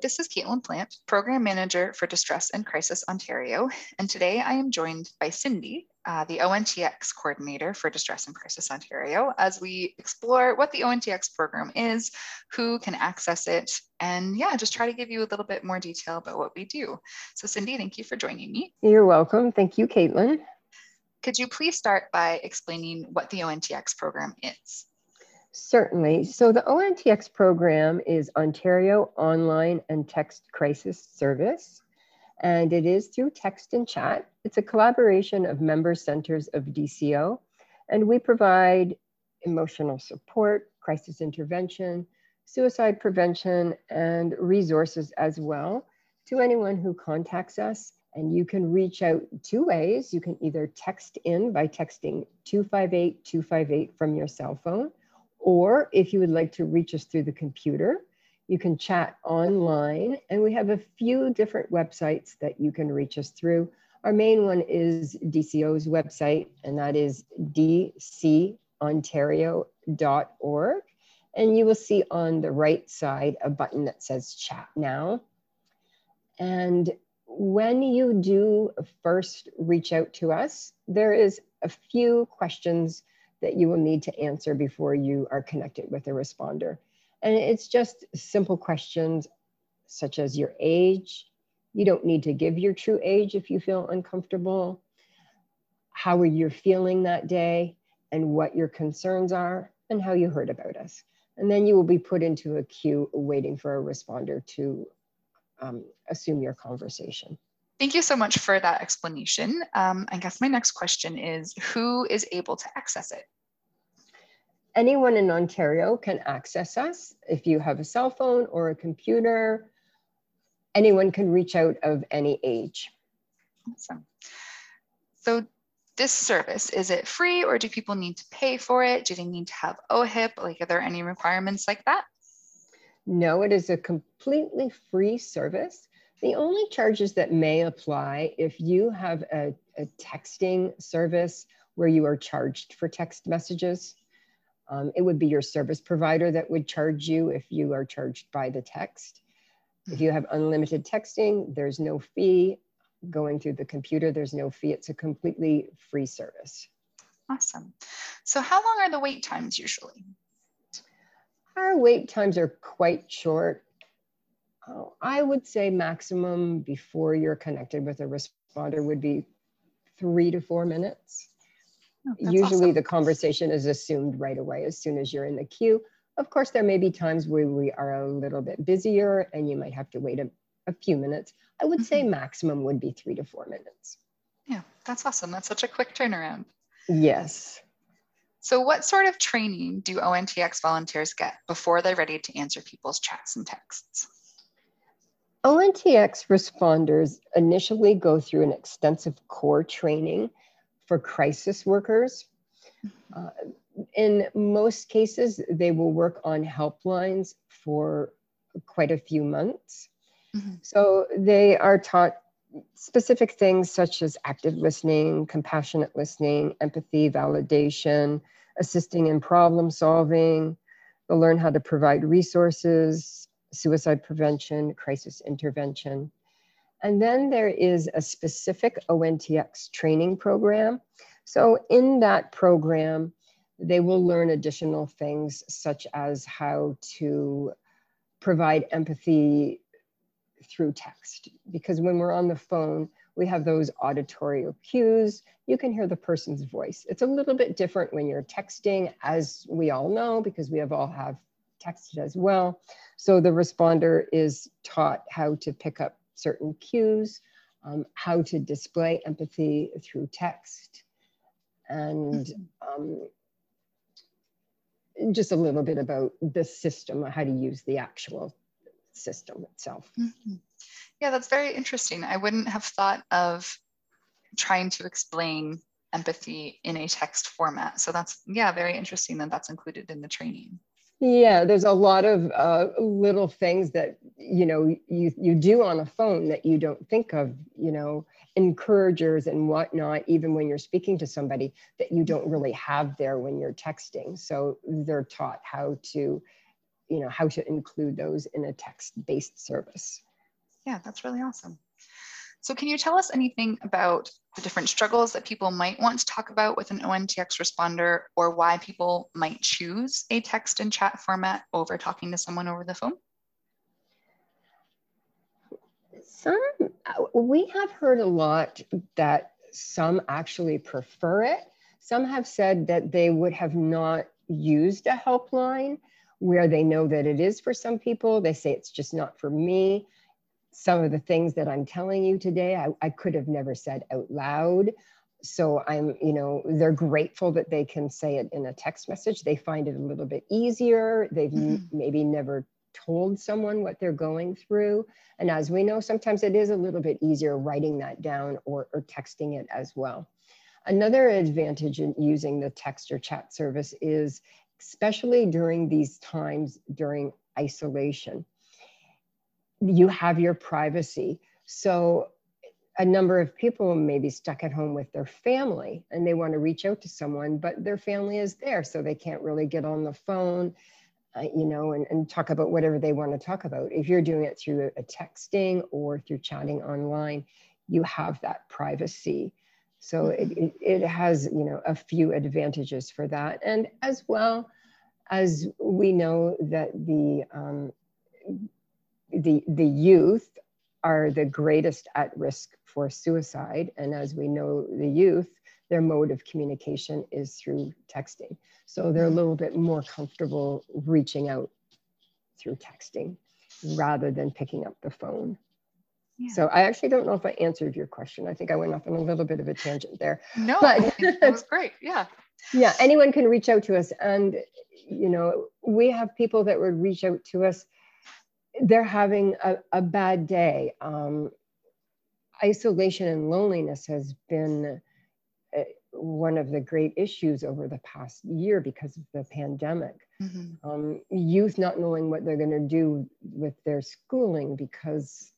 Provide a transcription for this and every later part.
This is Caitlin Plant, Program Manager for Distress and Crisis Ontario. And today I am joined by Cindy, uh, the ONTX Coordinator for Distress and Crisis Ontario, as we explore what the ONTX program is, who can access it, and yeah, just try to give you a little bit more detail about what we do. So, Cindy, thank you for joining me. You're welcome. Thank you, Caitlin. Could you please start by explaining what the ONTX program is? Certainly. So the ONTX program is Ontario Online and Text Crisis Service, and it is through text and chat. It's a collaboration of member centers of DCO, and we provide emotional support, crisis intervention, suicide prevention, and resources as well to anyone who contacts us. And you can reach out two ways. You can either text in by texting 258 258 from your cell phone or if you would like to reach us through the computer, you can chat online. And we have a few different websites that you can reach us through. Our main one is DCO's website, and that is dcontario.org. And you will see on the right side a button that says chat now. And when you do first reach out to us, there is a few questions that you will need to answer before you are connected with a responder. And it's just simple questions such as your age. You don't need to give your true age if you feel uncomfortable. How are you feeling that day and what your concerns are and how you heard about us. And then you will be put into a queue waiting for a responder to um, assume your conversation. Thank you so much for that explanation. Um, I guess my next question is who is able to access it? Anyone in Ontario can access us. If you have a cell phone or a computer, anyone can reach out of any age. Awesome. So this service, is it free or do people need to pay for it? Do they need to have OHIP? Like, are there any requirements like that? No, it is a completely free service. The only charges that may apply if you have a, a texting service where you are charged for text messages, um, it would be your service provider that would charge you if you are charged by the text. If you have unlimited texting, there's no fee. Going through the computer, there's no fee. It's a completely free service. Awesome. So, how long are the wait times usually? Our wait times are quite short. Oh, I would say maximum before you're connected with a responder would be three to four minutes. Oh, Usually awesome. the conversation is assumed right away as soon as you're in the queue. Of course, there may be times where we are a little bit busier and you might have to wait a, a few minutes. I would mm-hmm. say maximum would be three to four minutes. Yeah, that's awesome. That's such a quick turnaround. Yes. So, what sort of training do ONTX volunteers get before they're ready to answer people's chats and texts? ONTX responders initially go through an extensive core training for crisis workers. Uh, in most cases, they will work on helplines for quite a few months. Mm-hmm. So they are taught specific things such as active listening, compassionate listening, empathy, validation, assisting in problem solving. They'll learn how to provide resources, suicide prevention, crisis intervention. And then there is a specific ONTX training program. So in that program, they will learn additional things such as how to provide empathy through text. Because when we're on the phone, we have those auditory cues. You can hear the person's voice. It's a little bit different when you're texting, as we all know, because we have all have texted as well. So the responder is taught how to pick up certain cues, um, how to display empathy through text, and mm-hmm. um, just a little bit about the system, how to use the actual system itself. Mm-hmm. Yeah, that's very interesting. I wouldn't have thought of trying to explain empathy in a text format. So that's, yeah, very interesting that that's included in the training. Yeah, there's a lot of uh, little things that you know you you do on a phone that you don't think of. You know, encouragers and whatnot, even when you're speaking to somebody that you don't really have there when you're texting. So they're taught how to, you know, how to include those in a text-based service. Yeah, that's really awesome. So can you tell us anything about the different struggles that people might want to talk about with an ONTX responder or why people might choose a text and chat format over talking to someone over the phone? Some, we have heard a lot that some actually prefer it. Some have said that they would have not used a helpline where they know that it is for some people. They say it's just not for me. Some of the things that I'm telling you today, I, I could have never said out loud. So I'm, you know, they're grateful that they can say it in a text message. They find it a little bit easier. They've mm-hmm. maybe never told someone what they're going through. And as we know, sometimes it is a little bit easier writing that down or, or texting it as well. Another advantage in using the text or chat service is, especially during these times during isolation, you have your privacy. So a number of people may be stuck at home with their family and they want to reach out to someone, but their family is there, so they can't really get on the phone uh, you know, and, and talk about whatever they want to talk about. If you're doing it through a texting or through chatting online, you have that privacy. So it, it, it has, you know, a few advantages for that. And as well as we know that the, um, the, the youth are the greatest at risk for suicide. And as we know, the youth, their mode of communication is through texting. So they're a little bit more comfortable reaching out through texting rather than picking up the phone. Yeah. So I actually don't know if I answered your question. I think I went off on a little bit of a tangent there. No, but that was great. Yeah. Yeah, anyone can reach out to us. And, you know, we have people that would reach out to us. They're having a, a bad day. Um, isolation and loneliness has been one of the great issues over the past year because of the pandemic. Mm-hmm. Um, youth not knowing what they're going to do with their schooling because,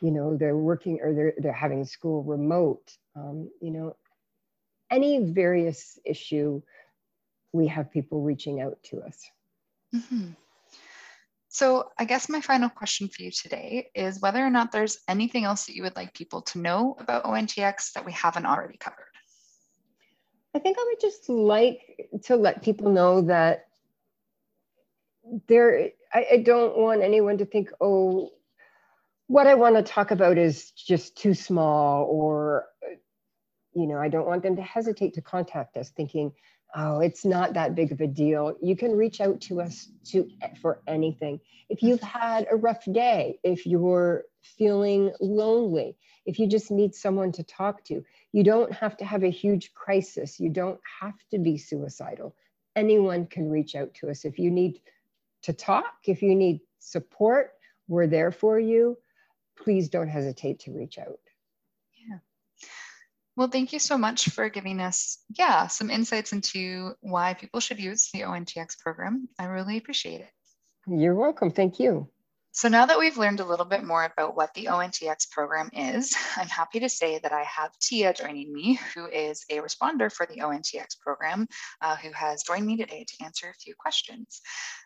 you know, they're working or they're, they're having school remote. Um, you know, any various issue, we have people reaching out to us. Mm-hmm. So, I guess my final question for you today is whether or not there's anything else that you would like people to know about ONTX that we haven't already covered. I think I would just like to let people know that there, I, I don't want anyone to think, oh, what I want to talk about is just too small, or, you know, I don't want them to hesitate to contact us thinking, oh, it's not that big of a deal. You can reach out to us to for anything. If you've had a rough day, if you're feeling lonely, if you just need someone to talk to, you don't have to have a huge crisis. You don't have to be suicidal. Anyone can reach out to us. If you need to talk, if you need support, we're there for you. Please don't hesitate to reach out. Well, thank you so much for giving us, yeah, some insights into why people should use the ONTX program. I really appreciate it. You're welcome. Thank you. So now that we've learned a little bit more about what the ONTX program is, I'm happy to say that I have Tia joining me, who is a responder for the ONTX program, uh, who has joined me today to answer a few questions.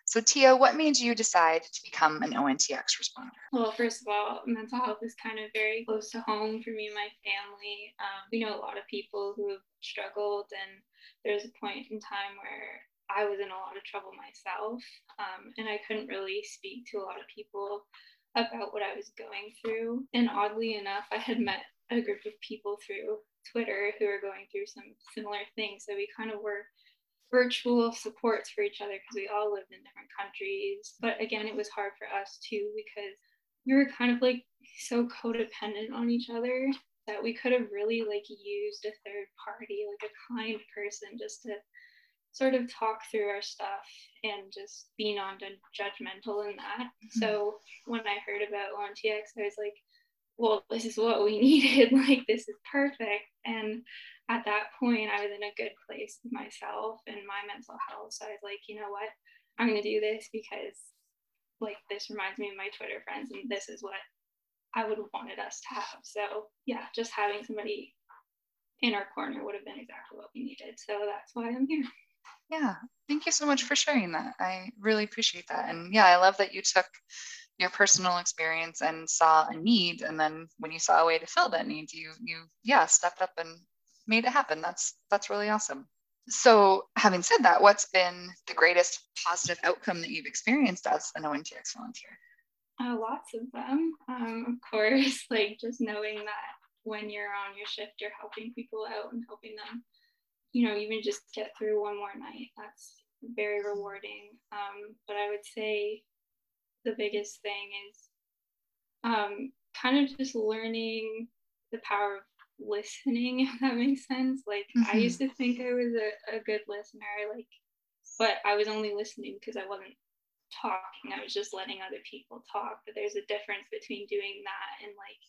So Tia, what made you decide to become an ONTX responder? Well, first of all, mental health is kind of very close to home for me and my family. Um, we know a lot of people who have struggled, and there's a point in time where I was in a lot of trouble myself, um, and I couldn't really speak to a lot of people about what I was going through. And oddly enough, I had met a group of people through Twitter who were going through some similar things. So we kind of were virtual supports for each other because we all lived in different countries. But again, it was hard for us too because we were kind of like so codependent on each other that we could have really like used a third party, like a kind person, just to sort of talk through our stuff and just be non-judgmental in that. Mm-hmm. So when I heard about ONTX, I was like, well, this is what we needed. like, this is perfect. And at that point, I was in a good place with myself and my mental health. So I was like, you know what? I'm going to do this because, like, this reminds me of my Twitter friends, and this is what I would have wanted us to have. So, yeah, just having somebody in our corner would have been exactly what we needed. So that's why I'm here. Yeah, thank you so much for sharing that. I really appreciate that. And yeah, I love that you took your personal experience and saw a need and then when you saw a way to fill that need, you you yeah, stepped up and made it happen. That's that's really awesome. So, having said that, what's been the greatest positive outcome that you've experienced as an ONTX volunteer? Uh, lots of them. Um, of course, like just knowing that when you're on your shift, you're helping people out and helping them you know, even just get through one more night. That's very rewarding. Um, but I would say the biggest thing is um, kind of just learning the power of listening, if that makes sense. Like mm-hmm. I used to think I was a, a good listener, like, but I was only listening because I wasn't talking. I was just letting other people talk. But there's a difference between doing that and like,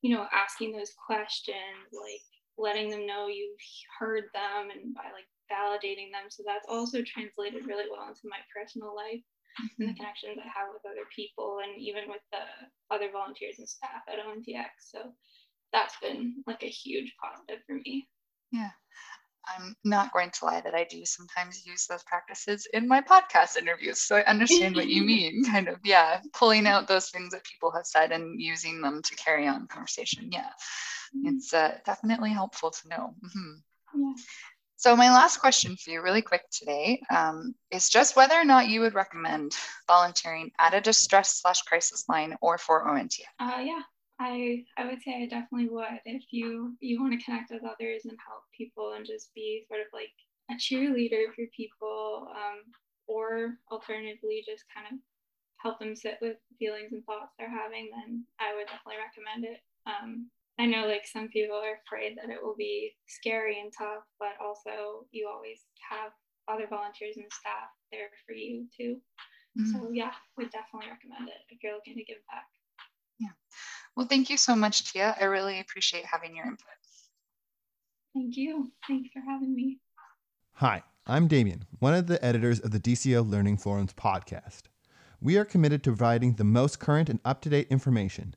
you know, asking those questions, like letting them know you've heard them and by like validating them. So that's also translated really well into my personal life and the mm-hmm. connections I have with other people and even with the other volunteers and staff at ONTX. So that's been like a huge positive for me. Yeah. I'm not going to lie that I do sometimes use those practices in my podcast interviews. So I understand what you mean, kind of, yeah, pulling out those things that people have said and using them to carry on conversation. Yeah. Mm-hmm. it's uh, definitely helpful to know. Mm-hmm. Yeah. So my last question for you, really quick today, um, is just whether or not you would recommend volunteering at a distress slash crisis line or for ONT. Uh, yeah, I I would say I definitely would. If you you want to connect with others and help people and just be sort of like a cheerleader for people, um, or alternatively just kind of help them sit with feelings and thoughts they're having, then I would definitely recommend it. Um, I know like some people are afraid that it will be scary and tough, but also you always have other volunteers and staff there for you too. Mm-hmm. So yeah, we definitely recommend it if you're looking to give back. Yeah. Well, thank you so much, Tia. I really appreciate having your input. Thank you. Thanks for having me. Hi, I'm Damien, one of the editors of the DCO Learning Forums podcast. We are committed to providing the most current and up to date information